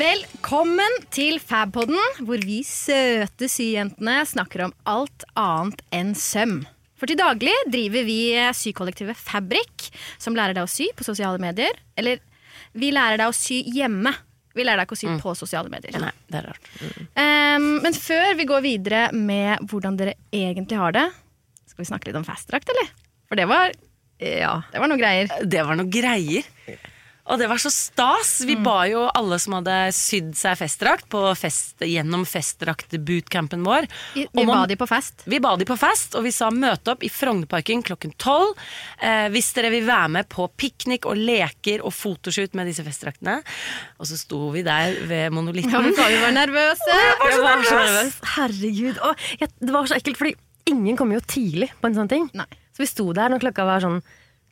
Velkommen til Fabpodden, hvor vi søte syjentene snakker om alt annet enn søm. For til daglig driver vi sykollektivet Fabrik, som lærer deg å sy på sosiale medier. Eller vi lærer deg å sy hjemme. Vi lærer deg ikke å sy på sosiale medier. Nei, det er rart. Um, men før vi går videre med hvordan dere egentlig har det, skal vi snakke litt om fastdrakt, eller? For det var, Ja. det var noe greier. Det var noe greier. Og det var så stas. Vi ba jo alle som hadde sydd seg festdrakt på fest, gjennom festdraktbootcampen vår. Vi, vi ba de på fest. Vi ba de på fest, og vi sa møte opp i Frognerparken klokken tolv. Eh, hvis dere vil være med på piknik og leker og fotoshoot med disse festdraktene. Og så sto vi der ved monolitten. Ja, vi var, nervøse! nervøse. Jeg var så nervøs. Herregud. Og jeg, det var så ekkelt, fordi ingen kommer jo tidlig på en sånn ting. Nei. Så vi sto der når klokka var sånn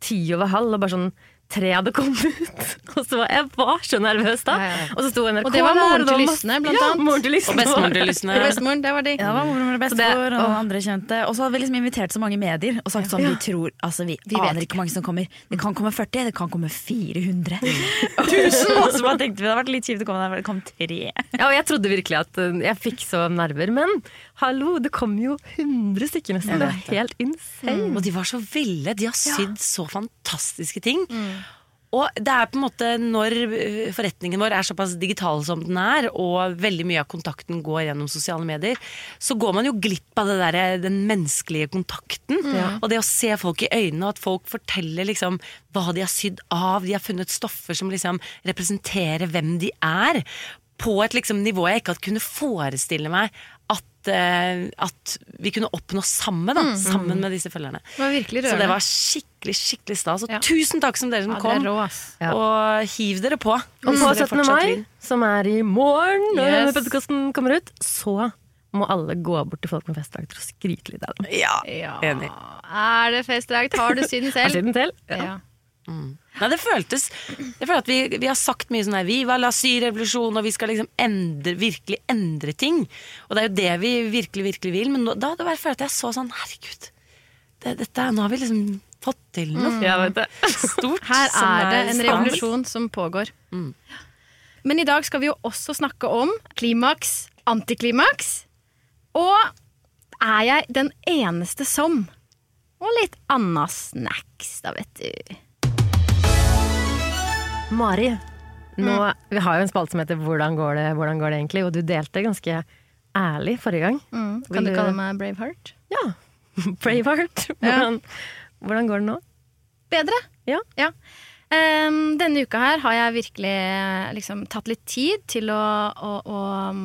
ti over halv, og bare sånn tre hadde kommet ut. Og så var jeg var så nervøs da. Ja, ja, ja. Og så sto NRK Og det var der, moren til Lysne, blant ja, annet. Moren til Lysne. Og bestemoren til Lysne. Bestemoren, det var de. Ja, det var moren og bestemor og andre kjente. Og så hadde vi liksom invitert så mange medier og sagt sånn, Ja. vi tror, altså vi, Vi vet aner ikke hvor mange som kommer. Det kan komme 40, det kan komme 400. Tusen! og så bare tenkte vi det hadde vært litt kjipt å komme der, for det kom tre. Ja, og jeg trodde virkelig at uh, jeg fikk så nerver, men hallo, det kom jo 100 stykker nesten. Det er helt insane. Og de var så ville. De har sydd så fantastiske ting. Og det er på en måte når øh, forretningen vår er såpass digital som den er, og veldig mye av kontakten går gjennom sosiale medier, så går man jo glipp av det der, den menneskelige kontakten. Og det å se folk i øynene, og at folk forteller liksom hva de har sydd av. De har funnet stoffer som liksom representerer hvem de er. På et liksom nivå jeg ikke hadde kunne forestille meg at, eh, at vi kunne oppnå sammen. Da, Sammen med disse følgerne. Det var Så det var skikkelig skikkelig stas. Og Ja. tusen takk som dere som Ja, kom. rå. Ja. Og hiv dere på. Og på 17. mai, som er i morgen, når Yes. podkasten kommer ut, så må alle gå bort til folk med festdrakt og skryte litt av dem. Ja, Ja. enig. Er det festdrakt? Har du sydd den Har selv? siden Ja. Nei, det føltes Jeg føler at vi, vi har sagt mye sånn her Viva la syrevolusjon og vi skal liksom endre, virkelig endre ting. Og det er jo det vi virkelig, virkelig vil. Men nå, da, det bare jeg jeg så sånn Herregud, det, dette, nå har vi liksom fått til noe du. stort. Her er det en revolusjon som pågår. Men i dag skal vi jo også snakke om klimaks, antiklimaks. Og er jeg den eneste som? Og litt anna snacks, da, vet du. Mari, nå, vi har jo en spalte som heter Hvordan går det, hvordan går det egentlig? Og du delte ganske ærlig forrige gang. Kan du du- kalle meg Braveheart? Ja. Braveheart. Hvordan, hvordan går det nå? Bedre. Ja. Ehm, denne uka her har jeg virkelig liksom, tatt litt tid til å, å, å, um,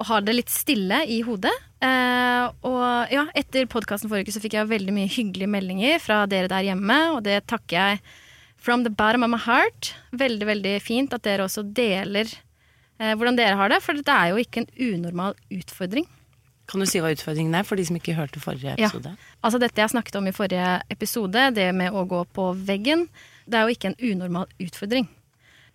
å ha det litt stille i hodet. Eh, og ja, etter podkasten forrige uke så fikk jeg veldig mye hyggelige meldinger fra dere der hjemme, og det takker jeg from the bottom of my heart. Veldig, veldig fint at dere også deler eh, hvordan dere har det, for det er jo ikke en unormal utfordring. Kan du si hva utfordringen er, for de som ikke hørte forrige episode? Ja. Altså dette jeg snakket om i forrige episode, det med å gå på veggen, det er jo ikke en unormal utfordring.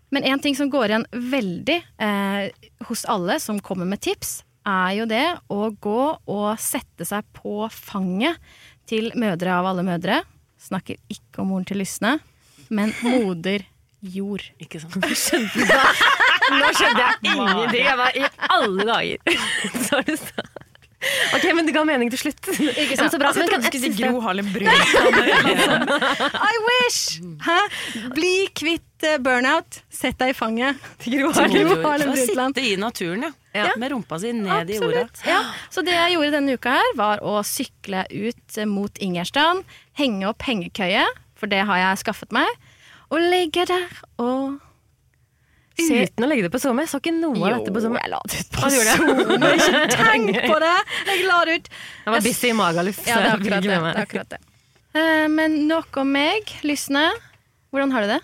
Men en ting som går igjen veldig eh, hos alle som kommer med tips, er jo det å gå og sette seg på fanget til mødre av alle mødre. Snakker ikke om moren til Lysne, men moder jord. Ikke sant? Nå skjønte jeg ingenting. Jeg var i alle dager. Så du sagt. Ok, men det ga mening til slutt. Ikke sant? så bra. Altså, jeg trodde du skulle si det- Gro Harlem Brundtland. I wish! Hæ? Bli kvitt eh, burnout. Sett deg i fanget. Gro Harlem Til Brundtland. sitte i naturen, ja. Ja. Med rumpa si ned i jorda. Ja. Så det jeg gjorde denne uka her, var å sykle ut eh, mot Ingerstrand, henge opp hengekøye, for det har jeg skaffet meg, og ligger der og se Uten å legge det på SoMe. Så ikke noe av dette på SoMe. jeg la det ut på SoMe, ikke Tenk på det! Jeg la det ut. Jeg var busy i Magaluf. Ja, det er akkurat det. det, er akkurat det. Uh, men nok om meg. Lysne, hvordan har du det?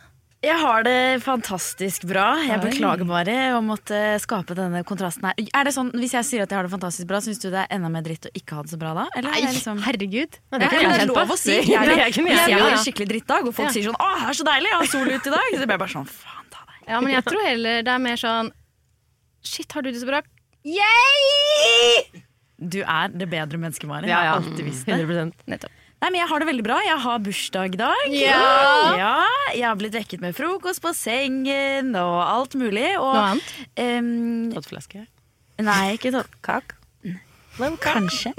Jeg har det fantastisk bra. Jeg beklager bare å måtte skape denne kontrasten her. Er det sånn, Hvis jeg sier at jeg har det fantastisk bra, syns du det er enda mer dritt å ikke ha det så bra da? Eller Nei, liksom... herregud. Ja, Ja, kan jeg det er kjenne på. lov å si. Det- Jeg, det jeg, jeg jeg har en skikkelig drittdag, og folk sier sånn 'Å, det er så deilig, jeg har sol ute i dag'. Så blir jeg bare sånn faen ta deg. Ja, men jeg tror heller det er mer sånn Shit, har du det så bra? Yay! Du er det bedre mennesket, Mari. Ja, Jeg har alltid visst det. 100 Nettopp. Nei, men Jeg har det veldig bra. Jeg har bursdag i dag. Ja. ja Jeg har blitt vekket med frokost på sengen og alt mulig. Og, Noe annet? em, Tottflaske. nei, ikke sånn. Kak. Kanskje.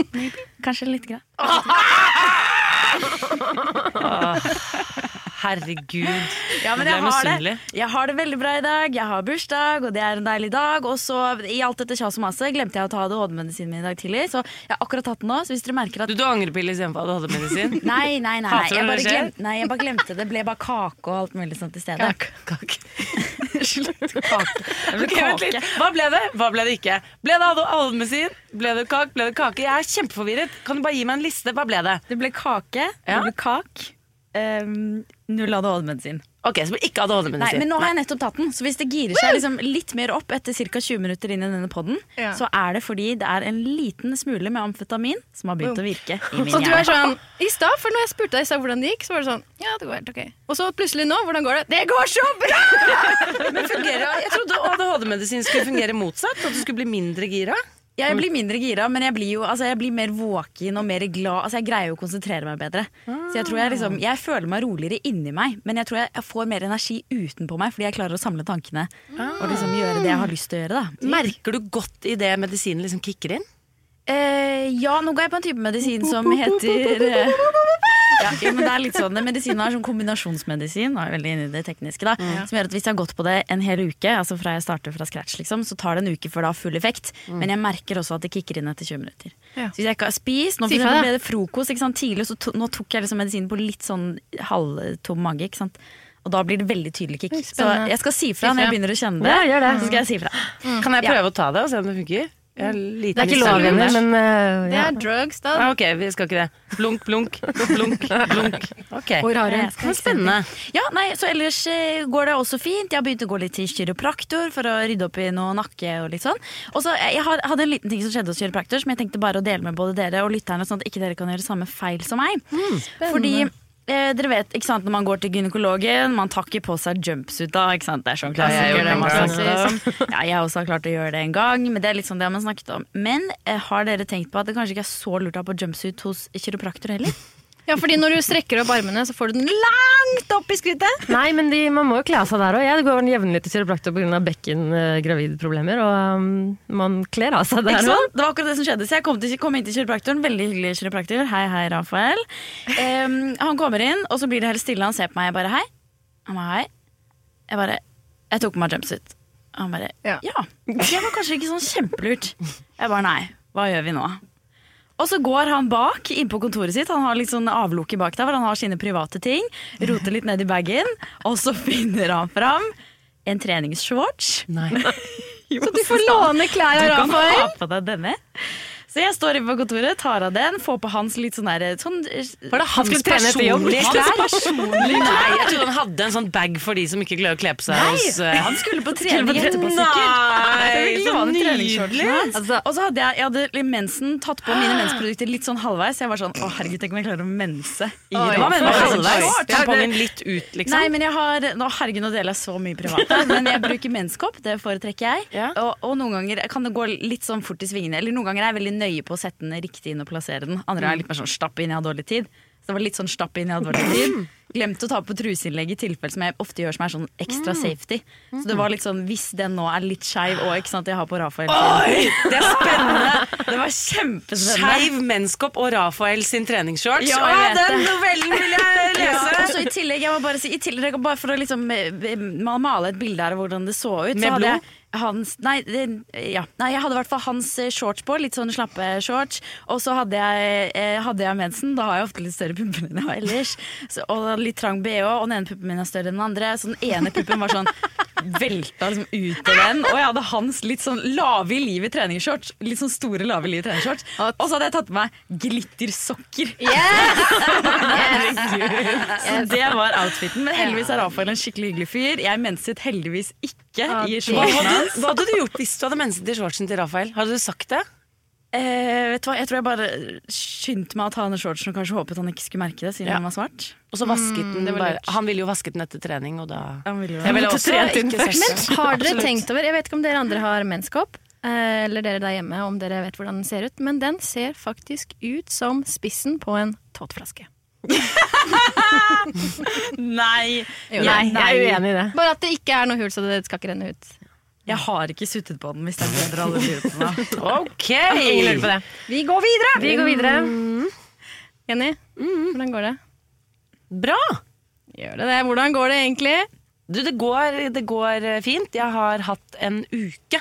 Kanskje litt grann. Herregud. Ja, men jeg har, det. jeg har det veldig bra i dag. Jeg har bursdag, og det er en deilig dag. Og så i alt dette kjas og maset glemte jeg å ta ADHD-medisinen min i dag tidlig. Så jeg har akkurat tatt den nå. Så hvis dere merker at Du, du angrepille istedenfor ADHD-medisin? Nei, nei, nei. Jeg, bare glemte, nei jeg bare glemte det. Ble bare kake og alt mulig sånt i stedet. Kak. Slutt. Kake. Det ble Ok, vent kake. litt. Hva ble det? Hva ble det ikke? Ble det ADHD-medisin? Ble det kak? Ble det kake? Jeg er kjempeforvirret. Kan du bare gi meg en liste? Hva ble det? Det ble kake, Ja. det ble kak, um, null ADHD-medisin. Ok, så ikke ADHD-medisin. men nå har jeg nettopp tatt den, så hvis det girer seg liksom litt mer opp etter ca. 20 minutter inn i denne podden, Ja. så er det fordi det er en liten smule med amfetamin som har begynt å virke i min Så du er sånn I stad, for når jeg spurte deg i stad hvordan det gikk, så var det sånn Ja, det går helt ok. Og så plutselig nå, hvordan går det? Det går så bra! Men fungerer, jeg trodde ADHD-medisin skulle fungere motsatt. At du skulle bli mindre gira. Jeg blir mindre gira, men jeg blir jo altså, jeg blir mer våken og mer glad. Altså, jeg greier jo å konsentrere meg bedre. Så jeg tror jeg liksom Jeg føler meg roligere inni meg, men jeg tror jeg, jeg får mer energi utenpå meg fordi jeg klarer å samle tankene og liksom gjøre det jeg har lyst til å gjøre. da Merker du godt i det medisinen liksom kicker inn? Eh, ja, nå går jeg på en type medisin som heter eh, ja, jo, men det er litt sånn medisinen er sånn kombinasjonsmedisin, nå er veldig inne i det tekniske, da, som gjør at hvis jeg har gått på det en hel uke, altså fra jeg starter fra scratch, liksom, så tar det en uke før det har full effekt. Men jeg merker også at det kicker inn etter 20 minutter. Ja. Så hvis jeg ikke har spist Nå for eksempel ble det frokost ikke sant, tidlig, så to, nå tok jeg liksom medisinen på litt sånn halvtom mage. Ikke sant? Og da blir det veldig tydelig kick. Så jeg skal si fra når jeg begynner å kjenne det. Ja, gjør det. Så skal jeg si fra. Kan jeg prøve å ta det og se om det funker? Jeg er liten Det er ikke lov, venner, det. men eh, Det ja. er drugs, da. Ah, ok, vi skal ikke det. Blunk, blunk, blunk, blunk. Ok, Hvor har du? Det er spennende. Ja, nei, så ellers eh, går det også fint. Jeg har begynt å gå litt til kiropraktor for å rydde opp i noe nakke og litt sånn. Og så eh, Jeg hadde en liten ting som skjedde hos kiropraktor som jeg tenkte bare å dele med både dere og lytterne, sånn at ikke dere kan gjøre samme feil som meg. Fordi eh, dere vet, ikke sant, Når man går til gynekologen, man tar ikke på seg jumpsuit da. ikke sant? Det er sånn Ja, jeg klassiker. det. Ja, jeg har også har klart å gjøre det en gang, men det er litt sånn det man snakket om. Men eh, har dere tenkt på at det kanskje ikke er så lurt å ha på jumpsuit hos kiropraktor heller? Ja, fordi når du strekker opp armene, så får du den langt opp i skrittet. Nei, men de, man må jo kle av seg der òg. Jeg går jevnlig til kiropraktor pga. bekken-gravidproblemer, og um, man kler av seg der òg. Det var akkurat det som skjedde. Så jeg kom, til, kom inn til kiropraktoren. Veldig hyggelig kiropraktor. Hei, hei, Rafael. Um, han kommer inn, og så blir det helt stille. Han ser på meg. Jeg bare hei. Han bare hei. Jeg bare Jeg tok på meg jumpsuit. Han bare Ja. ja. Det var kanskje ikke sånn kjempelurt. Jeg bare nei. Hva gjør vi nå? Og så går han bak inn på kontoret sitt. Han har litt sånn avlukke bak der hvor han har sine private ting. Roter litt ned i bagen, og så finner han fram en treningsshorts. Nei. Så du får låne klær av Du kan ha på deg denne. Så jeg står inne på kontoret, tar av den, får på hans litt sånn derre sånn, Var det hans personlige klær. Personlige Nei, jeg trodde han hadde en sånn bag for de som ikke klarer å kle på seg hos Nei, eh, han skulle på trening på etterpå, Nei, sikkert. Så fikk så nydelig. Altså- Og så hadde jeg, jeg hadde mensen, tatt på mine mensprodukter litt sånn halvveis. Jeg var sånn, å herregud, tenk om jeg klarer å mense i Oi. Hva mener du Rafael. halvveis? Tampongen litt ut, liksom? Nei, men jeg har nå, Herregud, nå deler jeg så mye privat. Men jeg bruker menskopp, det foretrekker jeg. Ja. Og, og noen ganger kan det gå litt sånn fort i svingene. Eller noen ganger er jeg veldig nøye på å sette den riktig inn og plassere den. Andre er litt mer sånn stapp inn, jeg har dårlig tid. Så det var litt sånn stapp inn, jeg har dårlig tid. Glemte å ta på truseinnlegg i tilfelle som jeg ofte gjør som er sånn ekstra safety. Så det var litt sånn, hvis den nå er litt skeiv og ikke sant, jeg har på Rafael. Oi, det er spennende! Det var kjempespennende. Skeiv menskopp og Rafael sin treningsshorts. Ja, Å, den novellen vil jeg Ja, lese! så i tillegg, jeg må bare si, i tillegg, bare for å liksom eh, male et bilde her av hvordan det så ut. Med så hadde jeg hans, nei, ja. nei, jeg hadde i hvert fall hans eh, shorts på, litt sånn slappe shorts. Og så hadde jeg, eh, hadde jeg mensen, da har jeg ofte litt større pupper enn jeg har ellers. Så, og litt trang bh, og den ene puppen min er større enn den andre. Så den ene puppen var sånn velta liksom ut av den. Og jeg hadde hans litt sånn lave i livet treningsshorts. Litt sånn store lave i livet treningsshorts. Og så hadde jeg tatt på meg glittersokker. Så det var outfiten. Men heldigvis er Rafael en skikkelig hyggelig fyr. Jeg menset heldigvis ikke i shortsen hans. hva hadde du gjort hvis du hadde menset i shortsen til Rafael? Hadde du sagt det? Eh, vet du hva, Jeg tror jeg bare skyndte meg å ta av den shortsen og kanskje håpet han ikke skulle merke det, siden Ja. den var svart. Og så vasket den bare. Han ville jo vasket den etter trening, og da Han ville jo Jeg ville også trent inn først. Men har dere tenkt over Jeg vet ikke om dere andre har menskopp, eh, eller dere der hjemme, om dere vet hvordan den ser ut, men den ser faktisk ut som spissen på en tåteflaske. Nei! Jo, Nei, jeg er uenig i det. Bare at det ikke er noe hull, så det skal ikke renne ut. Jeg har ikke suttet på den, hvis det er bedre alle lurer på meg. Ok! Ingen lurer på det. Vi går videre! Vi går videre. Jenny, hvordan går det? Bra! Gjør det det? Hvordan går det egentlig? Du, det går, det går eh, fint. Jeg har hatt en uke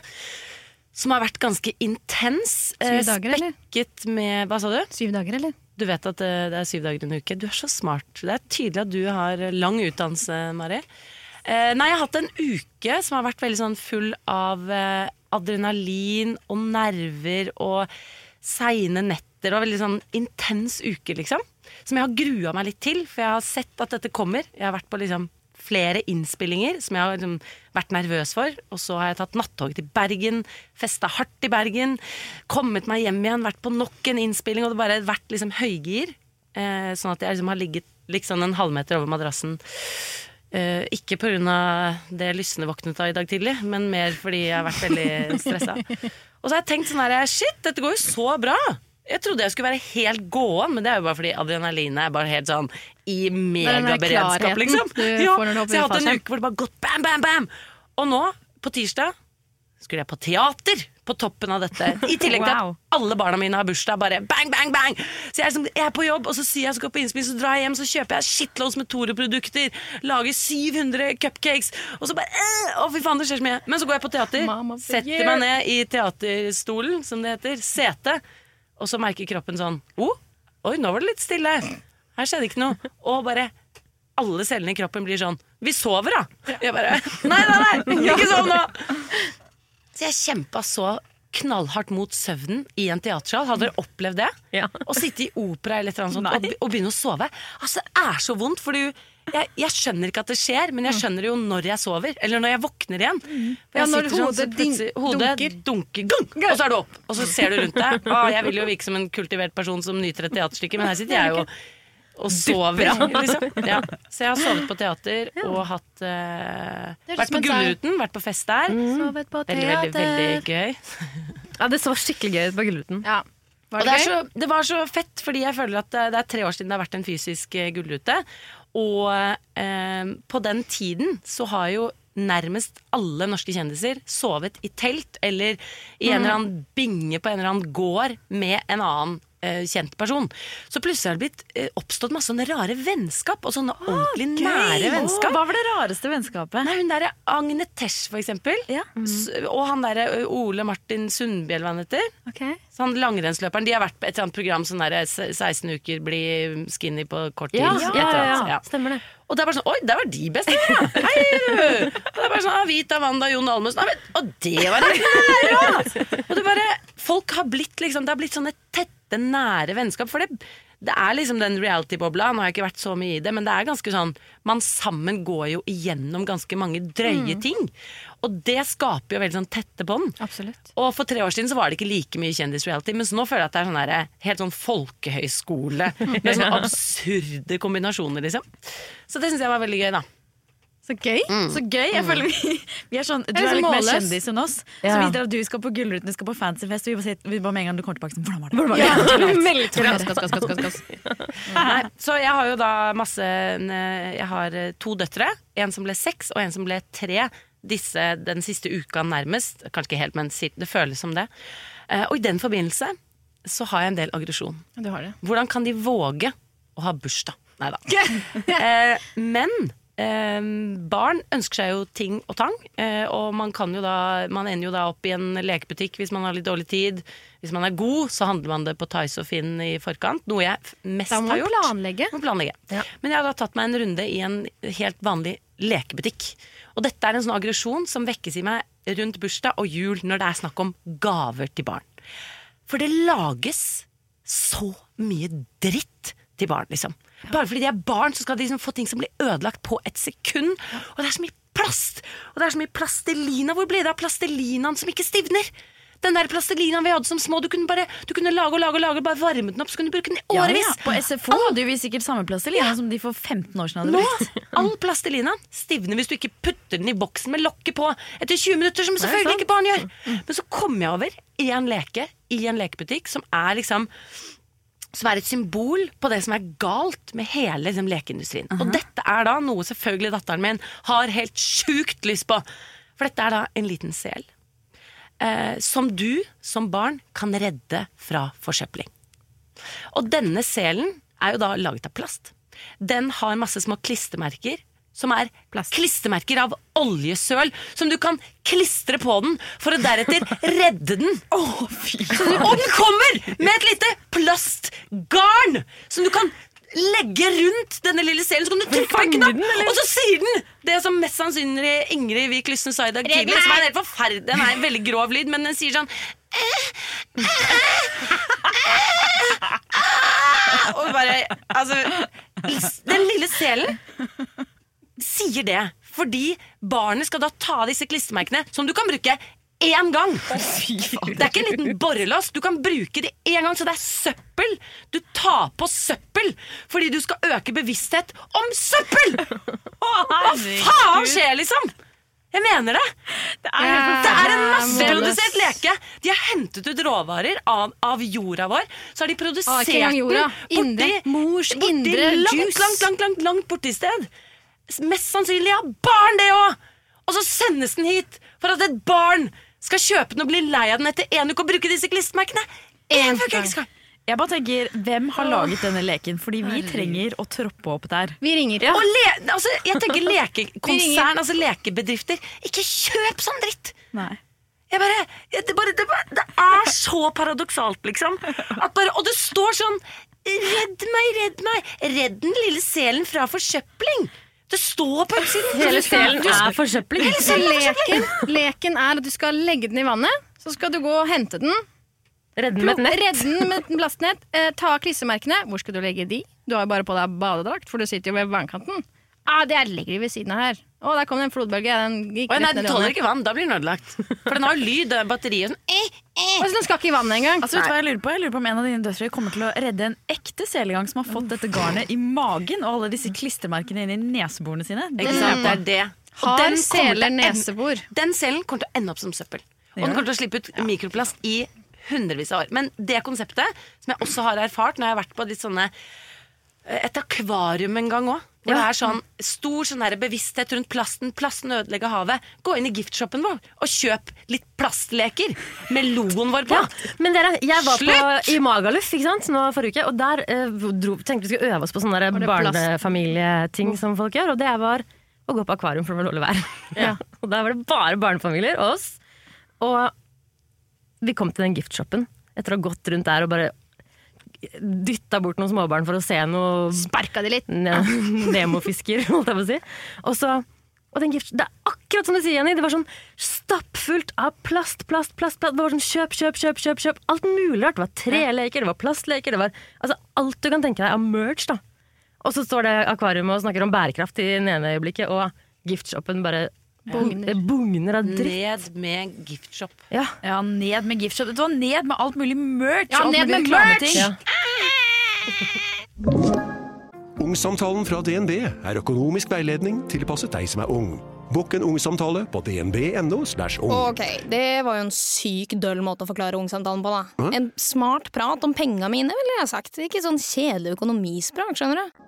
som har vært ganske intens. eh, Syv dager, eller? Spekket med Hva sa du? Syv dager, eller? Du vet at eh, det er syv dager i en uke. Du er så smart. Det er tydelig at du har lang utdannelse, Mari. Eh, nei, jeg har hatt en uke som har vært veldig sånn full av eh, adrenalin og nerver og seine netter. Og veldig sånn intens uke, liksom. Som jeg har grua meg litt til, for jeg har sett at dette kommer. Jeg har vært på liksom flere innspillinger som jeg har liksom vært nervøs for. Og så har jeg tatt nattog til Bergen, festa hardt i Bergen, kommet meg hjem igjen, vært på nok en innspilling, og det bare vært liksom høygir. Eh, sånn at jeg liksom har ligget liksom en halvmeter over madrassen. Eh, ikke pga. det lysne våknet av i dag tidlig, men mer fordi jeg har vært veldig stressa. Og så har jeg tenkt sånn her Shit, dette går jo så bra! Jeg trodde jeg skulle være helt gåen, men det er jo bare fordi adrenalinet er bare helt sånn i er megaberedskap, liksom. Ja, så jeg har hatt en uke hvor det bare gått bam, bam, bam! Og nå, på tirsdag, skulle jeg på teater på toppen av dette. I tillegg til Wow. at alle barna mine har bursdag. Bare bang, bang, bang! Så jeg er, som, jeg er på jobb, og så sier jeg skal på innspill, så drar jeg hjem, så kjøper jeg shitloads med Tore-produkter, lager 700 cupcakes, og så bare øh, Å, fy faen, det skjer så mye. Men så går jeg på teater, Mama, setter meg ned i teaterstolen, som det heter, sete, og så merker kroppen sånn oh, oi, nå var det litt stille. Her skjedde ikke noe. Og bare alle cellene i kroppen blir sånn Vi sover, da! Jeg bare Nei, nei, nei! Ikke sov nå! Så jeg kjempa så knallhardt mot søvnen i en teatersal. Hadde dere opplevd det? Ja. Å sitte i opera eller annet sånt og, og begynne å sove. Altså, Det er så vondt, for jeg, jeg skjønner ikke at det skjer, men jeg skjønner det jo når jeg sover. Eller når jeg våkner igjen. For Ja, når sånn, hodet din- plutselig- hodet dunker, gang, og så er du opp. Og så ser du rundt deg. Å, jeg vil jo virke som en kultivert person som nyter et teaterstykke, men her sitter jeg jo og sover. Liksom. Ja. Så jeg har sovet på teater og hatt uh, Vært på som. Gullruten, vært på fest der. Sovet på Veldig, veldig, veldig gøy. Ja, det så skikkelig gøy ut på Gullruten. Ja. Var Og det, det, er så, det var så fett, fordi jeg føler at det, det er tre år siden det har vært en fysisk eh, gullrute. Og eh, på den tiden så har jo nærmest alle norske kjendiser sovet i telt eller i en eller annen binge på en eller annen gård med en annen eh, kjent person. Så plutselig har det blitt eh, oppstått masse sånne rare vennskap, og sånne ordentlig nære vennskap. Hva var det rareste vennskapet? Nei, hun derre Agne Tesh, for eksempel. Ja. Mm. Og han derre Ole Martin Sundbjell, hva han heter. Okay. Så han langrennsløperen. De har vært på et eller annet program sånn derre 16 uker, bli skinny på kort tid. Ja, ja, ja, ja. Stemmer det. Og det er bare sånn Oi, der var de beste! Ja. Hei! Og det er bare sånn Avita, Vita, Wanda, Jon Almaas. Og det var det! Og du bare Folk har blitt liksom Det har blitt sånne tette, nære vennskap. For det, det er liksom den reality-bobla. Nå har jeg ikke vært så mye i det, men det er ganske sånn Man sammen går jo igjennom ganske mange drøye ting. Og det skaper jo veldig sånn tette bånd. Og for tre år siden så var det ikke like mye kjendis-reality, mens nå føler jeg at det er sånn der, helt sånn folkehøyskole med sånne absurde kombinasjoner, liksom. Så det syns jeg var veldig gøy, da. Så gøy. Så gøy! Jeg føler vi, vi er sånn, Du er er litt mer kjendis enn oss. Så Ja. Så drar at du skal på Gullruten, du skal på fancyfest, vi bare, sier- vi bare med en gang du kommer tilbake sånn Hvordan var det? Ja. gass, gass, gass, gass. Nei, så jeg har jo da masse Jeg har eh, to døtre. En som ble seks, og en som ble tre. Disse den siste uka nærmest. Kanskje ikke helt, men det føles som det. Eh, Og i den forbindelse så har jeg en del aggresjon. Du har det. Hvordan kan de våge å ha bursdag? Nei da. Eh, men eh, barn ønsker seg jo ting og tang, eh, og man kan jo da Man ender jo da opp i en lekebutikk hvis man har litt dårlig tid. Hvis man er god, så handler man det på Tice og Finn i forkant, noe jeg mest har man gjort. planlegge. Planlegge. Men jeg har da tatt meg en runde i en helt vanlig lekebutikk. Og dette er en sånn aggresjon som vekkes i meg rundt bursdag og jul når det er snakk om gaver til barn. For det lages så mye dritt til barn, liksom. Bare fordi de er barn, så skal de liksom få ting som blir ødelagt på et sekund. Og det er så mye plast! Og det er så mye plastelina. Hvor ble det av plastelinaen som ikke stivner? Den der plastelinaen vi hadde som små, du kunne bare du kunne lage og lage og lage, bare varme den opp, så kunne du bruke den i årevis. ja. På SFO hadde vi sikkert samme plastelina som de for 15 år siden hadde Nå! brukt. All plastelina stivner hvis du ikke putter den i boksen med lokket på etter 20 minutter, som selvfølgelig ikke barn gjør. Men så kom jeg over i en leke i en lekebutikk som er liksom som er et symbol på det som er galt med hele liksom, lekeindustrien. Og dette er da noe selvfølgelig datteren min har helt sjukt lyst på. For dette er da en liten sel eh, som du som barn kan redde fra forsøpling. Og denne selen er jo da laget av plast. Den har masse små klistremerker. Som er klistremerker av oljesøl som du kan klistre på den for å deretter redde den. Så du, og den kommer med et lite plastgarn som du kan legge rundt denne lille selen. Så kan du trykke på en knapp, og så sier den det som mest sannsynlig Ingrid Vik Lysten sa i dag tidlig. Som er en helt forferdelig Den er en veldig grov lyd, men den sier sånn Og bare Altså Den lille selen sier det fordi barnet skal da ta av disse klistremerkene som du kan bruke én gang. Det er ikke en liten borrelås. Du kan bruke det én gang, så det er søppel. Du tar på søppel fordi du skal øke bevissthet om søppel! Hva faen skjer, liksom? Jeg mener det. Det er, en masseprodusert leke. De har hentet ut råvarer av, av jorda vår. Så har de produsert ah, den Indre. Mors borti indre langt, langt, langt, langt, langt borti sted. Mest sannsynlig har barn det òg! Og så sendes den hit for at et barn skal kjøpe den og bli lei av den etter en uke og bruke disse klistremerkene. Fuckings. Jeg bare tenker, Hvem har laget denne leken? Fordi vi trenger å troppe opp der. Vi ringer. Og le, altså, jeg tenker lekekonsern, altså lekebedrifter. Ikke kjøp sånn dritt! Nei. Jeg bare, jeg, det, bare, det, bare, det er så paradoksalt, liksom. At bare, og det står sånn Redd meg, redd meg! Redd den lille selen fra forsøpling! Det står på utsiden. Hele selen er forsøpling. Så leken, leken er at du skal legge den i vannet, så skal du gå og hente den. Redde den med et nett. Redde den med et plastnett. Eh, ta av klissemerkene. Hvor skal du legge de? Du har jo bare på deg badedrakt, for du sitter jo ved vannkanten. Ah, det ligger legger de ved siden av her. Å, der kom det en flodbølge. Den gikk Å, nei, rett ned den tåler vannet. ikke vann. Da blir den ødelagt. For den har jo lyd, det er batteriet sånn. Eh, eh. Altså, den skal ikke i vannet engang. Altså, vet du hva Jeg lurer på Jeg lurer på om en av dine døtre kommer til å redde en ekte selegang som har fått dette garnet i magen og alle disse klistremerkene inn i neseborene sine. Det Ikke sant? Det er det. Og Har den kommer til å seler ende- nesebor? Den selen kommer til å ende opp som søppel. Og den kommer til å slippe ut mikroplast i hundrevis av år. Men det konseptet, som jeg også har erfart når jeg har vært på litt sånne et akvarium en gang òg. Hvor det er sånn stor sånn bevissthet rundt plasten. Plasten ødelegger havet. Gå inn i giftshoppen vår og kjøp litt plastleker med logoen vår på. Men dere, jeg var på, i Magaluf ikke sant, nå forrige uke, og der eh, dro, tenkte vi skulle øve oss på sånne barnefamilieting som folk gjør, og det var å gå på akvarium for det var dårlig vær. og der var det bare barnefamilier og oss. Og vi kom til den giftshoppen etter å ha gått rundt der og bare dytta bort noen småbarn for å se noe Sparka de litt? Nemofisker, holdt jeg på å si. Og så og den gift, Det er akkurat som du sier, Jenny. Det var sånn stappfullt av plast, plast, plast. plast. Det var sånn kjøp, kjøp, kjøp. kjøp, kjøp. Alt mulig rart. Det var treleker, det var plastleker. Det var altså, alt du kan tenke deg av merch. da. Og så står det akvariet og snakker om bærekraft i den ene øyeblikket, og giftshoppen bare Bugner. Det bugner av dritt. Ned med giftshop. Ja. Ja, ned med giftshop. Det var ned med alt mulig merch! Ja, ned med merch! Ja. Ungsamtalen fra DNB er økonomisk veiledning tilpasset deg som er ung. Bukk en ungsamtale på dnb.no. ung. Ok, det var jo en syk døll måte å forklare ungsamtalen på, da. En smart prat om penga mine, ville jeg sagt. Ikke sånn kjedelig økonomisprat, skjønner du.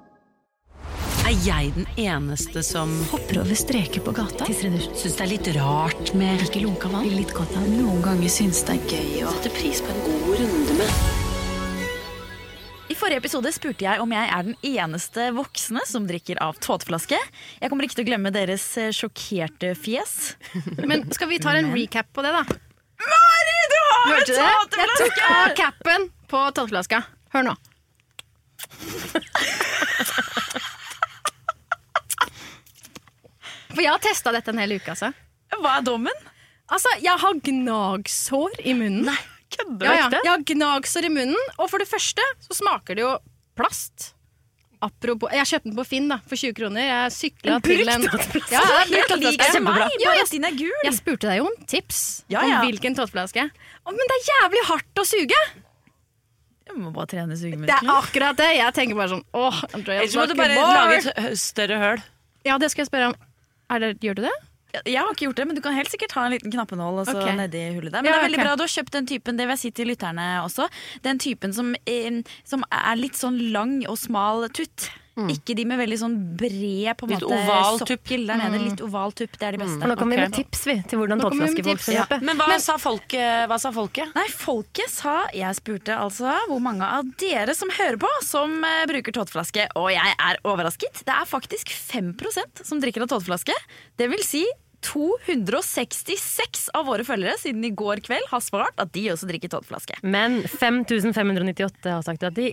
Er jeg den eneste som Hopper over streker på gata. syns det er litt rart med Ikke lunka vann. Litt godt av Noen ganger syns det er gøy å sette pris på en god runde med. I forrige episode spurte jeg om jeg er den eneste voksne som drikker av tåteflaske. Jeg kommer ikke til å glemme deres eh, sjokkerte fjes. Men skal vi ta en recap på det, da? Mari, du har en tåteflaske! Jeg tok av capen på tåteflaska. Hør nå. For jeg har testa dette en hel uke, altså. Hva er dommen? Altså, Jeg har gnagsår i munnen. Nei, kødder du ja. ekte? Jeg har gnagsår i munnen, og for det første så smaker det jo plast. Apropos, Jeg kjøpte den på Finn da, for 20 kroner. Jeg sykla til en? Ja, ja, Helt lik som meg, Ja, bare at din er gul. jeg spurte deg jo om tips Ja, ja. om hvilken tåteflaske. Men det er jævlig hardt å suge! Jeg må bare trene Det er akkurat det. Jeg tenker bare sånn åh, Andrea, Ellers må du bare more. lage et større høl. Ja, det skal jeg spørre om. Det, gjør du det? Jeg har ikke gjort det, men du kan helt sikkert ha en liten knappenål og så Ok. nedi hullet der. Men Ja, det er veldig okay. bra du har kjøpt den typen, det vil jeg si til lytterne også. Den typen som, eh, som er litt sånn lang og smal tutt. Ikke de med veldig sånn bred på en Litt måte oval sokkel der nede. Litt oval tupp, det er de beste. Mm. nå kommer vi med tips vi, til hvordan Nå kommer vi med tåteflaske folk tips. skal Ja. Men hva, sa folket, hva sa folket? Nei, folket sa Jeg spurte altså hvor mange av dere som hører på, som uh, bruker tåteflaske. Og jeg er overrasket. Det er faktisk 5% som drikker av tåteflaske. Det vil si 266 av våre følgere siden i går kveld har svart at de også drikker tåteflaske. Men 5598 har sagt at de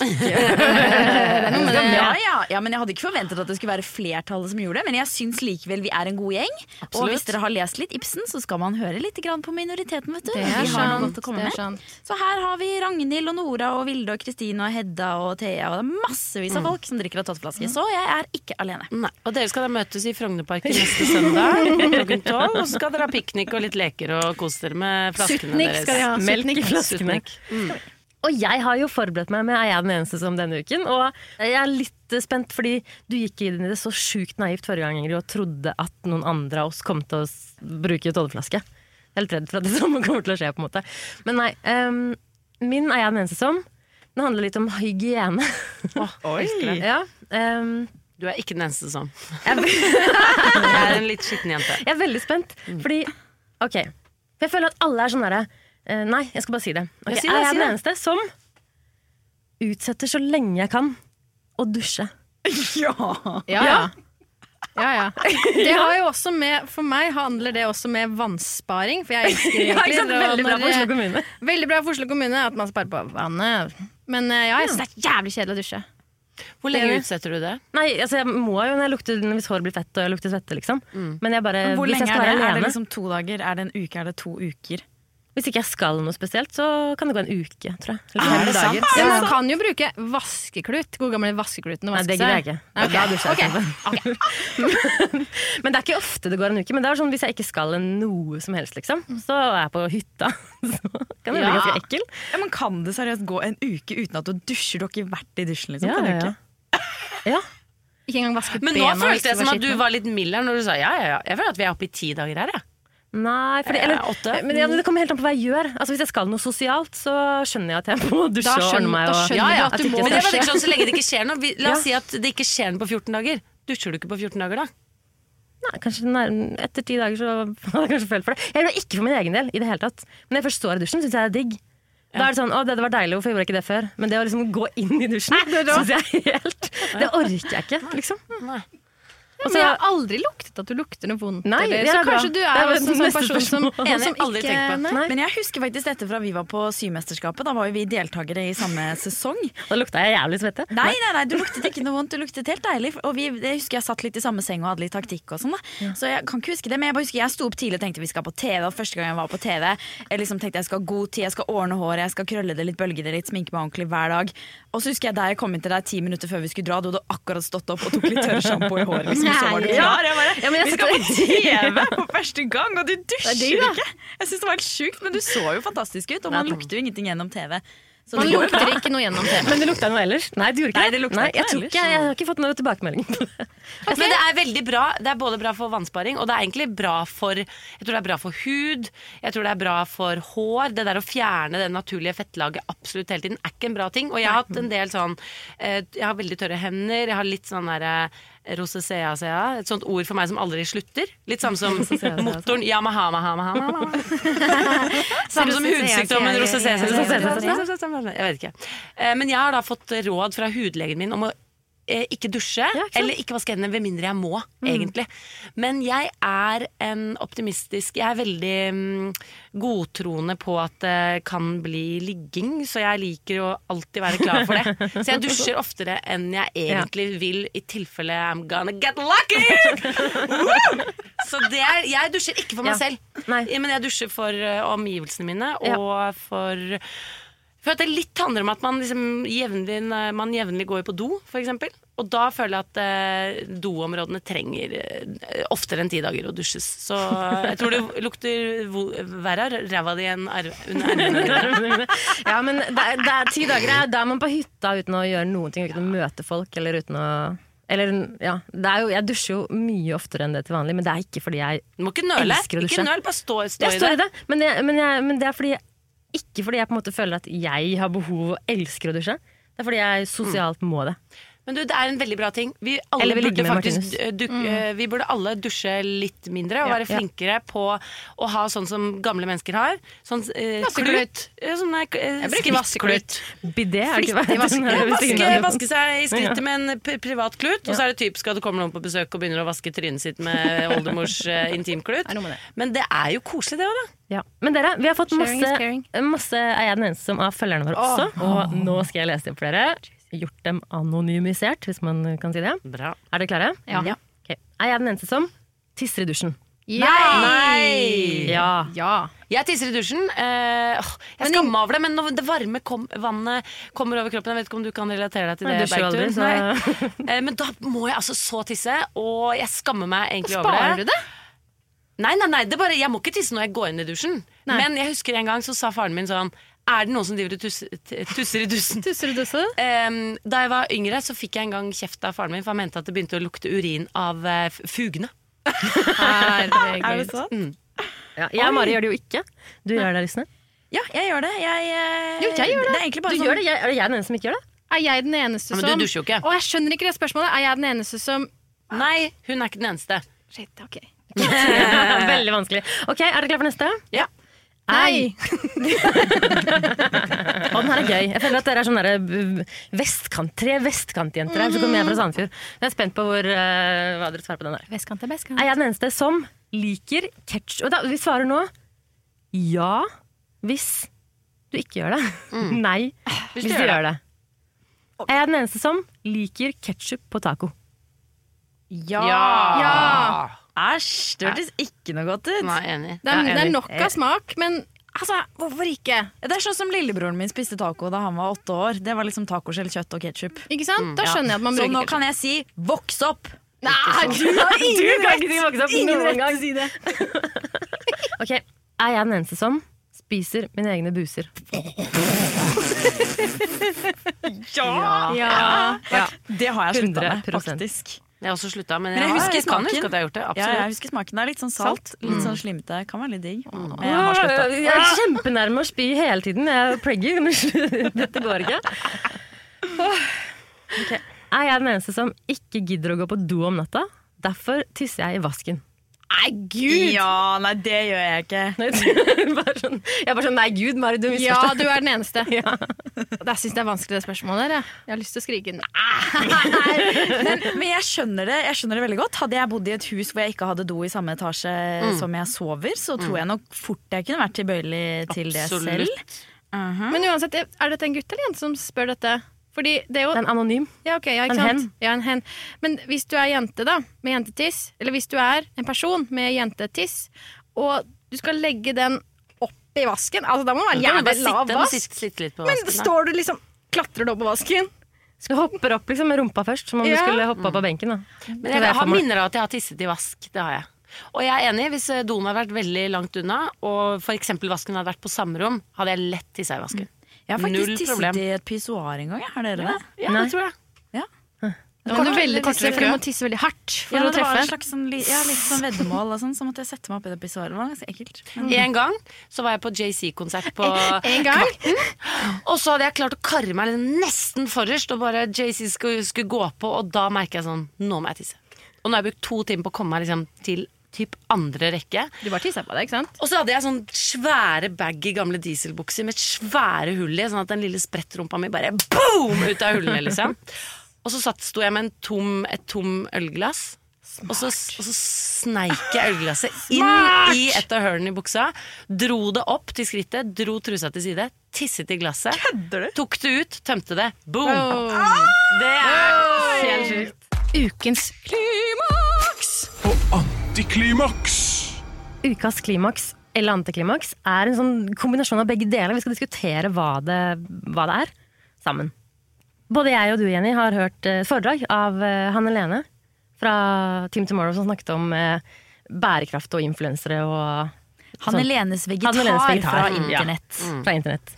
Ja, ja, ja, men Jeg hadde ikke forventet at det skulle være flertallet som gjorde det. Men jeg syns likevel vi er en god gjeng. Og hvis dere har lest litt Ibsen, så skal man høre litt på minoriteten. vet du Det er sant. Det er sant. Så her har vi Ragnhild og Nora og Vilde og Kristine og Hedda og Thea. Og det er massevis av folk som drikker av tåteflaske. Så jeg er ikke alene. Nei. Og dere skal da møtes i Frognerparken neste søndag klokken tolv. Og så skal dere ha piknik og litt leker og kose dere med flaskene Sutnik deres. skal de ha. Melk i Sutnik. flaskene. Sutnik. Og jeg har jo forberedt meg med Er jeg den eneste som denne uken. Og jeg er litt spent, fordi du gikk inn i det så sjukt naivt forrige gang Ingrid, og trodde at noen andre av oss kom til å bruke tåleflaske. Jeg er litt redd for at det samme kommer til å skje. på en måte Men nei, Um, min er jeg den eneste som. Den handler litt om hygiene. Oi. ja, um, Du er ikke den eneste som. jeg, Jeg er en litt skitten jente. jeg er veldig spent, fordi Ok, for jeg føler at alle er sånn derre eh, Nei, jeg skal bare si det. Okay, Ja, si det, er jeg si den det. eneste som utsetter så lenge jeg kan å dusje? Ja! Ja, ja. Ja, ja. Det har jo også med, for meg handler det også med vannsparing, for jeg elsker Ja, egentlig? Veldig bra når- for Oslo kommune. Veldig bra for Oslo kommune at man sparer på vannet. Men eh, ja, jeg syns det er jævlig kjedelig å dusje. Hvor lenge utsetter du det? Nei, altså jeg må jo når jeg lukter hvis håret blir fett og jeg lukter svette, liksom. Men jeg bare, Hvor hvis jeg lenge skal er det? Alene, Er det liksom to dager? Er det en uke? Er det to uker? Hvis ikke jeg skal noe spesielt, så kan det gå en uke, tror jeg. Er det sant? Ja, man kan jo bruke vaskeklut. God gamle vaskekluten å Nei, vaske det gidder jeg ikke. Okay. Okay. Okay. jeg ok. Men det er ikke ofte det går en uke. Men det er sånn hvis jeg ikke skal noe som helst, liksom, så er jeg på hytta. Så kan det bli Ja. ganske ekkel. Ja, men Kan det seriøst gå en uke uten at du dusjer? Du har ikke vært i dusjen, liksom? Ja, på en uke? ja. ja. Ikke engang vaske Men nå føltes det som at du var litt mild her når du sa ja, ja, ja. Jeg føler at vi er oppe i ti dager her, jeg. Nei, fordi, Eh, eller, åtte? men ja, det kommer helt an på hva jeg gjør. Altså Hvis jeg skal noe sosialt, så skjønner jeg at jeg må dusje og ordne meg. Og, ja, ja, at du må Men det var ikke sånn så lenge det ikke skjer noe. La oss Ja. si at det ikke skjer noe på 14 dager. Dusjer du ikke på 14 dager da? Nei, kanskje nær, Etter ti dager så hadde jeg kanskje følt for det. Jeg gjør det ikke for min egen del. i det hele tatt Men når jeg først står i dusjen, syns jeg det er digg. Da er det sånn, å det, det var deilig, hvorfor gjorde jeg ikke det før? Men det å liksom gå inn i dusjen, syns jeg helt Det orker jeg ikke, liksom. Nei. Ja, men jeg har aldri luktet at du lukter noe vondt. Nei, eller. Så Så bra. kanskje du er er en sånn person som, spørsmål. Som aldri ikke på. nei. Men jeg husker faktisk dette fra vi var på Symesterskapet. Da var jo vi deltakere i samme sesong. Da lukta jeg jævlig svette. Nei, nei, nei, du luktet ikke noe vondt. Du luktet helt deilig. Og vi, jeg husker jeg satt litt i samme seng og hadde litt taktikk og sånn. Ja. Så jeg kan ikke huske det, men jeg bare husker jeg sto opp tidlig og tenkte vi skal på TV. Og første gang jeg var på TV, jeg liksom tenkte jeg skal ha god tid, jeg skal ordne håret, jeg skal krølle det litt, bølge det litt, sminke meg ordentlig hver dag. Og så husker jeg da jeg kom inn til deg ti minutter før vi skulle dra, du hadde akkurat stått opp og tok litt tørr sjampo i håret. Liksom, så var du klar. Jeg bare, Ja, men jeg vi skal på TV på første gang, og du dusjer det da. ikke! Jeg synes det var helt sjukt, men du så jo fantastisk ut, og man lukter jo ingenting gjennom TV. Så Man det lukter ikke noe gjennom TV. Men det lukta noe ellers? Nei, det gjorde ikke Nei, det ikke jeg, ikke, jeg har ikke fått noe tilbakemelding på det. Men det er veldig bra. Det er både bra for vannsparing, og det er egentlig bra for Jeg tror det er bra for hud, jeg tror det er bra for hår. Det der å fjerne det naturlige fettlaget absolutt hele tiden er ikke en bra ting. Og jeg har hatt en del sånn eh, Jeg har veldig tørre hender, jeg har litt sånn derre rosacea, et sånt ord for meg som aldri slutter. Litt samme som motoren Yamaha, Maha, Maha, Maha. Samme som hudsykdommen rosacea. Jeg vet ikke. Men jeg har da fått råd fra hudlegen min om å eh, ikke dusje eller ikke vaske hendene med mindre jeg må, egentlig. Men jeg er en optimistisk Jeg er veldig mm, godtroende på at det kan bli ligging, så jeg liker å alltid være klar for det. Så jeg dusjer oftere enn jeg egentlig vil, i tilfelle I'm gonna get lucky! Så det er, jeg dusjer ikke for meg Ja. selv, men jeg dusjer for uh, omgivelsene mine Ja. og for for det litt handler om at man, liksom jevnlig, man jevnlig går på do, eksempel. Og da føler jeg at eh, doområdene trenger eh, oftere enn ti dager å dusjes. Så jeg tror det lukter verre av ræva di enn under armene. ja, men det er, det er ti dager er- da er man på hytta uten å gjøre noen ting, uten å møte folk eller uten å eller, ja, det er jo, jeg dusjer jo mye oftere enn det til vanlig, men det er ikke fordi jeg elsker å dusje. Ikke nøl, bare stå, stå jeg står i det, men, jeg, men, jeg, men det er fordi jeg, ikke fordi jeg på en måte føler at jeg har behov og elsker å dusje. Det er fordi jeg sosialt må det. Men du, det er en veldig bra ting. Vi, alle burde faktisk, eh, du, Mm. eh, vi burde alle dusje litt mindre og Ja. være Ja. flinkere på å ha sånn som gamle mennesker har. Sånn eh, klut. Ja, Sånn eh, skrittklut. Bidé er ikke Flittig vaske, har- seg i skrittet med en privat klut, og så er det typisk at det kommer noen på besøk og begynner å vaske trynet sitt med oldemors eh, intimklut. Men det er jo koselig, det òg, da. Ja. Men dere, vi har fått masse, masse Er jeg den eneste som av følgerne våre også? Og nå skal jeg lese det opp for dere. Gjort dem anonymisert, hvis man kan si det. Bra. Er dere klare? Ja. Ja. Okay. Er jeg den eneste som tisser i dusjen? Nei! Ja. Jeg tisser i dusjen. Eh, jeg skammer meg over det, men når det varme kom, vannet kommer over kroppen Jeg vet ikke om du kan relatere deg til det, aldri, så- Nei. Eh, men da må jeg altså så tisse, og jeg skammer meg egentlig over det. Sparer du det? Nei, nei, nei, det bare, jeg må ikke tisse når jeg går inn i dusjen. Nei. Men jeg husker en gang så sa faren min sånn er det noen som driver og tusser, tusser i dussen? Tusser i dussen? Um, da jeg var yngre, så fikk jeg en gang kjeft av faren min, for han mente at det begynte å lukte urin av uh, fugene. Herregud. Er det sant? Mm. Ja, jeg og Mari gjør det jo ikke. Du gjør det, Lisne? Ja, jeg gjør det. Jeg, uh, Jo, jeg gjør det. Det er bare Du sånn gjør det, jeg, er det jeg den eneste som ikke gjør det? Er jeg den eneste Ja, men du dusjer jo ikke. Å, jeg skjønner ikke det spørsmålet. Er jeg den eneste som Nei, hun er ikke den eneste. Shit, ok. Veldig vanskelig. Ok, Er dere klare for neste? Ja. Nei! Og den her er gøy. Jeg føler at dere er sånne der, uh, vestkant, tre vestkantjenter her. Så kommer jeg fra Sandefjord. Jeg er spent på hvor, uh, hva dere svarer på den der. Vestkant er vestkant. Er jeg den eneste som liker ketchup? Og da, vi svarer nå ja hvis du ikke gjør det. Nei hvis, du gjør det. Er jeg den eneste som liker ketsjup på taco? Ja! Ja. Æsj, det hørtes ikke noe godt ut. Nei, enig. Det er, Ja, det er nok av smak, men altså, hvorfor ikke? Det er sånn som lillebroren min spiste taco da han var åtte år. Det var liksom tacoskjell, kjøtt og ketsjup. Ikke sant? Da skjønner jeg at man Så bruker nå kan jeg si 'voks opp'! Nei, du har Du kan ikke si Ingen noen rett gang. til å si det. Ok, Er jeg den eneste som spiser mine egne buser? Ja! Ja. Det har jeg slutta med, faktisk. Jeg har også slutta, men, Men jeg har- jeg kan huske at jeg har gjort det. Ja, jeg husker smaken. Det er litt sånn salt. Salt. Litt Mm. sånn slimete. Kan være litt digg. Men jeg har slutta. Jeg er kjempenærme å spy hele tiden. Jeg er preggy. men Dette går ikke. Okay. Er jeg den eneste som ikke gidder å gå på do om natta? Derfor tisser jeg i vasken. Nei, gud! Ja, nei, det gjør jeg ikke. bare sånn, jeg er bare sånn Nei, gud, Mari, du Ja, du er den eneste. Ja. Jeg syns det er vanskelig, det spørsmålet der. Jeg, jeg har lyst til å skrike nei. Men, men jeg, skjønner det, jeg skjønner det veldig godt. Hadde jeg bodd i et hus hvor jeg ikke hadde do i samme etasje som jeg sover, så tror jeg nok fort jeg kunne vært tilbøyelig til det selv. Absolutt. Men uansett, er dette en gutt eller jente som spør dette? Fordi det er jo En anonym. Ja, okay, ja, ikke En sant? hen. Ja, en hen. Men hvis du er jente da, med jentetiss, eller hvis du er en person med jentetiss, og du skal legge den opp i vasken, altså da må man være jævlig lav vask. sitte, sitte litt på Men vasken. da. står du liksom, klatrer du opp på vasken? Du hopper opp liksom med rumpa først, som om Ja. du skulle hoppe opp av benken. Da. Men er jeg har minner av at jeg har tisset i vask. Det har jeg. Og jeg er enig, hvis eh, doen hadde vært veldig langt unna, og f.eks. vasken hadde vært på samme rom, hadde jeg lett tissa i vasken. Jeg har faktisk tisset i et pissoar en gang. Har dere det? Ja, det tror jeg. Ja. Du tisse, for du må tisse veldig hardt for Ja, å det var treffe. et slags sånn, ja, litt sånn veddemål og sånn, så måtte jeg sette meg opp i det pissoaret. Det var ganske ekkelt. Men- En gang så var jeg på JC-konsert på En gang? Og så hadde jeg klart å karre meg nesten forrest, og bare JC skulle, skulle gå på, og da merker jeg sånn Nå må jeg tisse. Og nå har jeg brukt to timer på å komme meg liksom til typ andre rekke. Du bare tissa på deg, ikke sant? Og så hadde jeg sånn svære baggy gamle dieselbukser med svære hull i, sånn at den lille sprettrumpa mi bare boom ut av hullene, liksom. Og så satt, sto jeg med en tom, et tom ølglass. Og så, og så sneik jeg ølglasset inn i et av hullene i buksa. Dro det opp til skrittet, dro trusa til side, tisset i glasset. Tok det ut, tømte det. Boom! Det er helt sjukt. Ukens klimaks! Og antiklimaks! Ukas klimaks eller antiklimaks er en sånn kombinasjon av begge deler. Vi skal diskutere hva det, hva det er, sammen. Både jeg og du, Jenny, har hørt eh, foredrag av eh, Hanne Lene fra Team Tomorrow som snakket om eh, bærekraft og influensere og Hanne sånn. Lenes vegetar, Hanne Lenes vegetar. fra internett. Ja, Fra internett.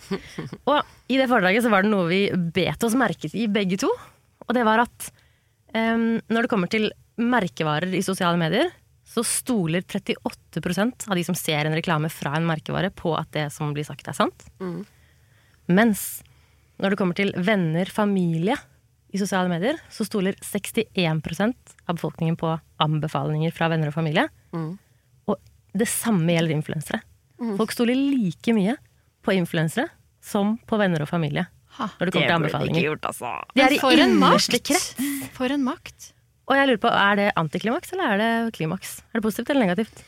Og i det foredraget så var det noe vi bet oss merke i begge to. Og det var at um, når det kommer til merkevarer i sosiale medier, så stoler 38% av de som ser en reklame fra en merkevare, på at det som blir sagt, er sant. Mm. Mens når det kommer til venner, familie i sosiale medier, så stoler 61% av befolkningen på anbefalinger fra venner og familie. Mm. Og det samme gjelder influensere. Folk stoler like mye på influensere som på venner og familie. Når det kommer til anbefalinger. De er Men i for en innerste krets. For en makt. Og jeg lurer på, er det antiklimaks eller er det klimaks? Er det positivt eller negativt?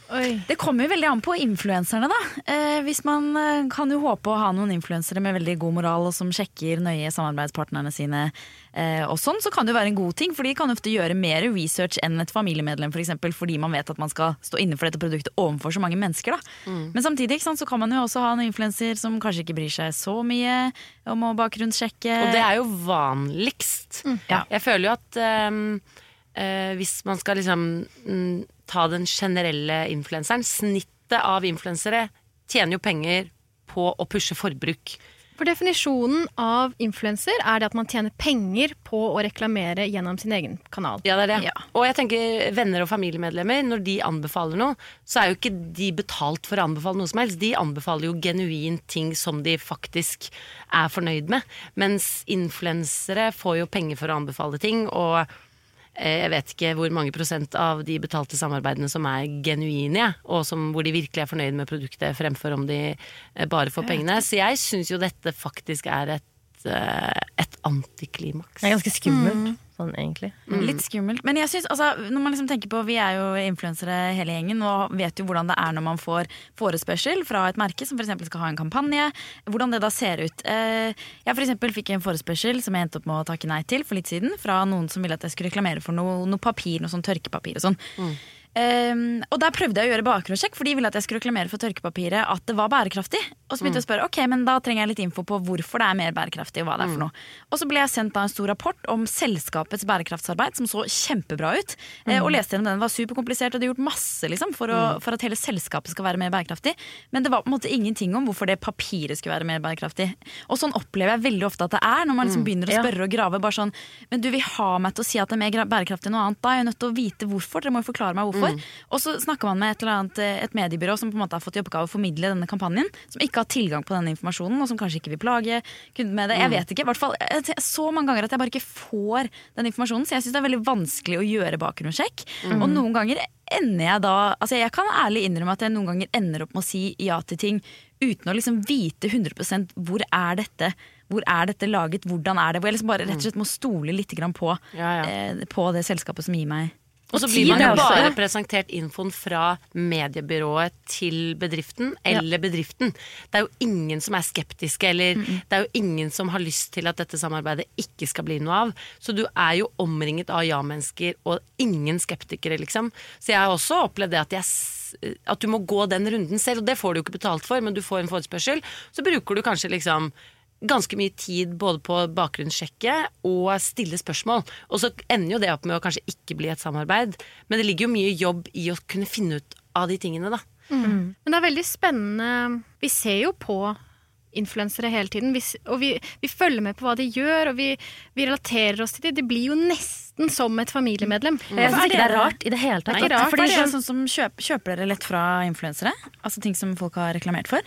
Det kommer jo veldig an på influenserne, da. Eh, hvis man eh, kan jo håpe å ha noen influensere med veldig god moral og som sjekker nøye samarbeidspartnerne sine eh, og sånn, så kan det jo være en god ting. For de kan ofte gjøre mer research enn et familiemedlem, for eksempel, fordi man vet at man skal stå inne for dette produktet overfor så mange mennesker. da. Men samtidig ikke sant, så kan man jo også ha en influenser som kanskje ikke bryr seg så mye om å bakgrunnssjekke. Og det er jo vanligst. Ja. Jeg føler jo at ehm, eh, hvis man skal liksom mm, ta den generelle influenseren Snittet av influensere tjener jo penger på å pushe forbruk. For definisjonen av influenser er det at man tjener penger på å reklamere gjennom sin egen kanal. Ja, det er det. Og jeg tenker venner og familiemedlemmer, når de anbefaler noe, så er jo ikke de betalt for å anbefale noe som helst. De anbefaler jo genuint ting som de faktisk er fornøyd med. Mens influensere får jo penger for å anbefale ting, og jeg vet ikke hvor mange prosent av de betalte samarbeidene som er genuine, og som, hvor de virkelig er fornøyd med produktet, fremfor om de eh, bare får pengene. Så jeg syns jo dette faktisk er et, eh, et antiklimaks. Det er ganske skummelt, sånn egentlig. Litt skummelt. Men jeg synes, altså, når man liksom tenker på, vi er jo influensere hele gjengen og vet jo hvordan det er når man får forespørsel fra et merke som f.eks. skal ha en kampanje. Hvordan det da ser ut. Eh, Jeg for eksempel fikk en forespørsel som jeg endte opp med å takke nei til for litt siden. Fra noen som ville at jeg skulle reklamere for noe, noe papir, noe sånn tørkepapir og sånn. Um, og der prøvde jeg å gjøre bakgrunnssjekk, for de ville at jeg skulle reklamere for tørkepapiret at det var bærekraftig. Og så begynte jeg å spørre ok, men da trenger jeg litt info på hvorfor det er mer bærekraftig. Og hva det er for noe. Og så ble jeg sendt da en stor rapport om selskapets bærekraftsarbeid, som så kjempebra ut. Mm. og leste gjennom den, det var superkomplisert, og de har gjort masse liksom, for, å, for at hele selskapet skal være mer bærekraftig. Men det var på en måte ingenting om hvorfor det papiret skulle være mer bærekraftig. Og sånn opplever jeg veldig ofte at det er, når man liksom begynner å spørre og grave. bare sånn, Men du vil ha meg til å si at det er mer bærekraftig enn noe annet, da er jeg nødt til å vite hvorfor. Dere må jo forklare meg hvorfor. Og så snakker man med et eller annet eh, et mediebyrå som på en måte har fått i oppgave å formidle denne kampanjen, som ikke har tilgang på denne informasjonen, og som kanskje ikke vil plage kunden med det. Jeg vet ikke. I hvert fall så mange ganger at jeg bare ikke får den informasjonen, så jeg syns det er veldig vanskelig å gjøre bakgrunnssjekk. Og noen ganger ender jeg da Altså jeg kan ærlig innrømme at jeg noen ganger ender opp med å si ja til ting uten å liksom vite 100% hvor er dette hvor er dette laget, hvordan er det? Hvor jeg liksom bare rett og slett må stole litt på, Ja, ja. eh, på det selskapet som gir meg Og så blir man jo er bare presentert infoen fra mediebyrået til bedriften eller bedriften. Det er jo ingen som er skeptiske, eller det er jo ingen som har lyst til at dette samarbeidet ikke skal bli noe av. Så du er jo omringet av ja-mennesker og ingen skeptikere, liksom. Så jeg har også opplevd det at jeg at du må gå den runden selv, og det får du jo ikke betalt for, men du får en forespørsel. Så bruker du kanskje liksom ganske mye tid både på bakgrunnssjekket og stille spørsmål. Og så ender jo det opp med å kanskje ikke bli et samarbeid. Men det ligger jo mye jobb i å kunne finne ut av de tingene, da. Men det er veldig spennende Vi ser jo på influensere hele tiden. Vi, og vi, vi følger med på hva de gjør, og vi, vi relaterer oss til dem. De blir jo nesten som et familiemedlem. Jeg syns ikke det er rart i det hele tatt. Nei, ikke rart, Fordi det det er er sånn som kjøp, Kjøper dere lett fra influensere? Altså ting som folk har reklamert for?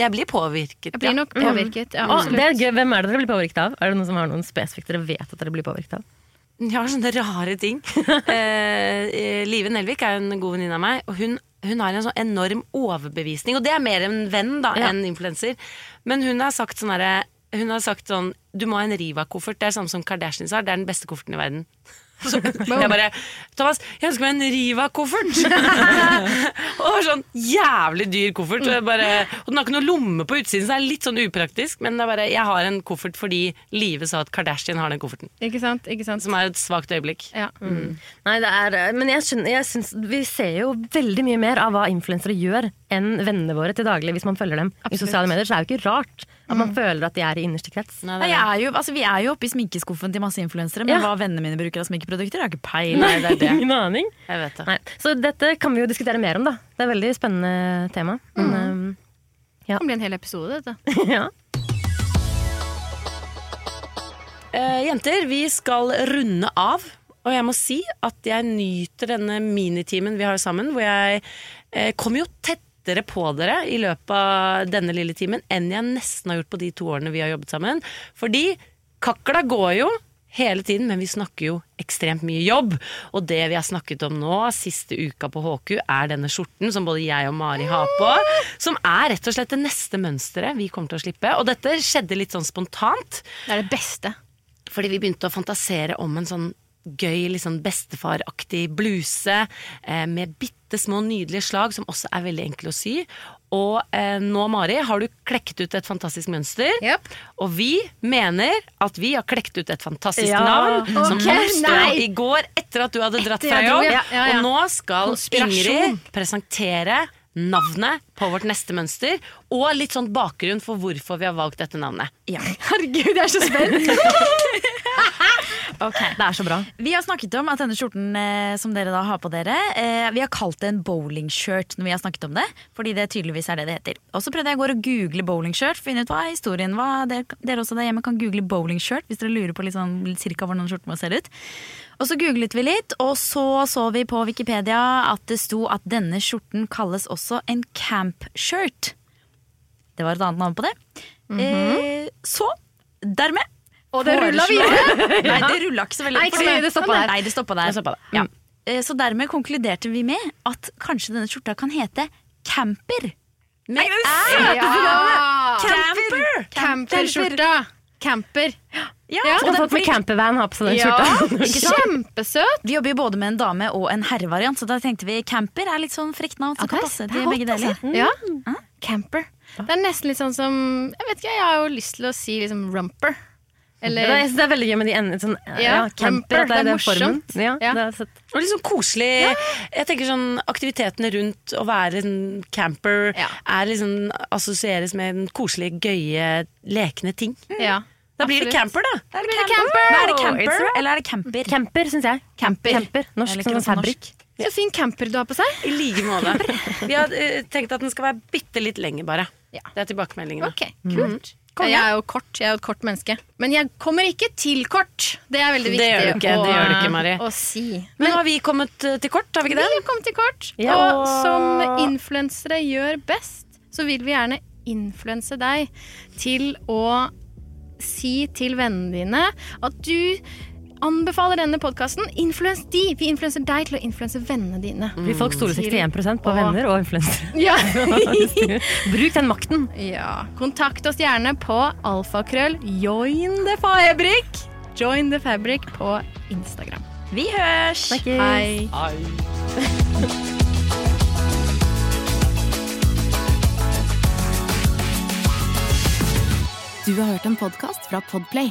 Jeg blir påvirket. Jeg blir nok påvirket. Ja, Mm. det er gøy. Hvem er det dere blir påvirket av? Er det noen som har noen spesifikt dere vet at dere blir påvirket av? Jeg har sånne rare ting. eh, eh, Live Nelvik er en god venninne av meg, og hun, hun har en sånn enorm overbevisning. Og det er mer en venn da, Ja. enn influenser. Men hun har sagt sånn herre hun har sagt sånn Du må ha en Riva-koffert. Det er samme som Kardashians har. Det er den beste kofferten i verden. Så jeg bare Thomas, jeg ønsker meg en Riva-koffert! og det var sånn jævlig dyr koffert. Og, jeg bare, og den har ikke noe lomme på utsiden, så det er litt sånn upraktisk. Men det er bare, jeg har en koffert fordi Live sa at Kardashian har den kofferten. Ikke sant? Ikke sant? Som er et svakt øyeblikk. Ja. Nei, det er, men jeg, skjønner, jeg synes, vi ser jo veldig mye mer av hva influensere gjør enn vennene våre til daglig hvis man følger dem i sosiale medier. Så det er jo ikke rart at man føler at de er i innerste krets. Nei, Nei, jeg er jo, altså, vi er jo oppe i sminkeskuffen til masse influensere, men Ja. hva vennene mine bruker av sminkeprodukter, jeg har ikke peiling. Nei, det er det. Ingen aning. Jeg vet det. Nei. Så dette kan vi jo diskutere mer om, da. Det er et veldig spennende tema. Men, ehm, Det kan bli en hel episode, dette. ja. Uh, jenter, vi skal runde av. Og jeg må si at jeg nyter denne minitimen vi har sammen, hvor jeg uh, kommer jo tettere på dere i løpet av denne lille timen enn jeg nesten har gjort på de to årene vi har jobbet sammen. Fordi kakla går jo hele tiden, men vi snakker jo ekstremt mye jobb. Og det vi har snakket om nå, siste uka på HQ, er denne skjorten som både jeg og Mari har på. Som er rett og slett det neste mønsteret vi kommer til å slippe. Og dette skjedde litt sånn spontant. Det er det beste. Fordi vi begynte å fantasere om en sånn gøy, liksom bestefaraktig bluse eh, med bitte små nydelige slag, som også er veldig enkle å sy. Og eh, nå, Mari, har du klekket ut et fantastisk mønster. Yep. Og vi mener at vi har klekt ut et fantastisk Ja. navn. Som Ok, oppsto i går etter at du hadde dratt fra jobb. ja, ja. Og nå skal Ingrid presentere navnet på vårt neste mønster, og litt sånn bakgrunn for hvorfor vi har valgt dette navnet. Herregud, jeg er så spent! Det er så bra. Vi har snakket om at denne skjorten eh, som dere da har på dere, eh, vi har kalt det en bowlingshirt når vi har snakket om det. Fordi det tydeligvis er det det heter. Og så prøvde jeg i går å google bowlingshirt, finne ut hva er historien. Hva, dere, dere også der hjemme kan google bowlingshirt hvis dere lurer på litt sånn, cirka hvordan skjorten må se ut. Og så googlet vi litt, og så så vi på Wikipedia at det sto at denne skjorten kalles også en campshirt. Det var et annet navn på det. eh, så dermed Og det rulla videre! Nei, det rulla ikke så veldig. Nei, ikke fordi- det stoppet der. Nei, det stoppa der. Det stoppet der. Ja. Eh, Så dermed konkluderte vi med at kanskje denne skjorta kan hete camper. Med Ja! Camper! Camperskjorta. Camper. Ja, Ja, og Skal folk med campervan ha på seg den Ja, kjempesøt. Vi jobber jo både med en dame og en herrevariant, så da tenkte vi camper er litt sånn frekt navn. Så okay. kan passe til begge deler. Ja. Camper. Det er nesten litt sånn som Jeg vet ikke, jeg har jo lyst til å si liksom rumper. Ja, Jeg synes det er veldig gøy med de endene. Sånn, ja, Ja, camper, det er det er morsomt. Ja, Ja. Det er. Og litt sånn koselig. Jeg tenker sånn Aktivitetene rundt å være en camper Ja. er liksom assosieres med den koselige, gøye, lekne ting. Ja. Da blir det camper, da. Da blir det camper. Er det camper, right. eller er det camper? Camper, syns jeg. Camper. Camper. Norsk som det. Så fin camper du har på seg. I like måte. Vi har uh, tenkt at den skal være bitte litt lenger, bare. Ja. Det er tilbakemeldingene. Ok, kult. Jeg er jo kort, jeg er jo et kort menneske. Men jeg kommer ikke til kort. Det er veldig Det viktig gjør du ikke, å, det gjør du ikke, Mari. å si. Men nå har vi kommet eh, til kort, har vi ikke det? Vi har kommet til kort. Ja. Og som influensere gjør best, så vil vi gjerne influense deg til å si til vennene dine at du anbefaler denne podkasten. Influens de! Vi influenser deg til å influense vennene dine. Fordi folk stoler 61% på venner og influensere. Ja. Bruk den makten. ja. Kontakt oss gjerne på alfakrøll join the fabric. Join the fabric på Instagram. Vi hørs! Hei. Du har hørt en podkast fra Podplay.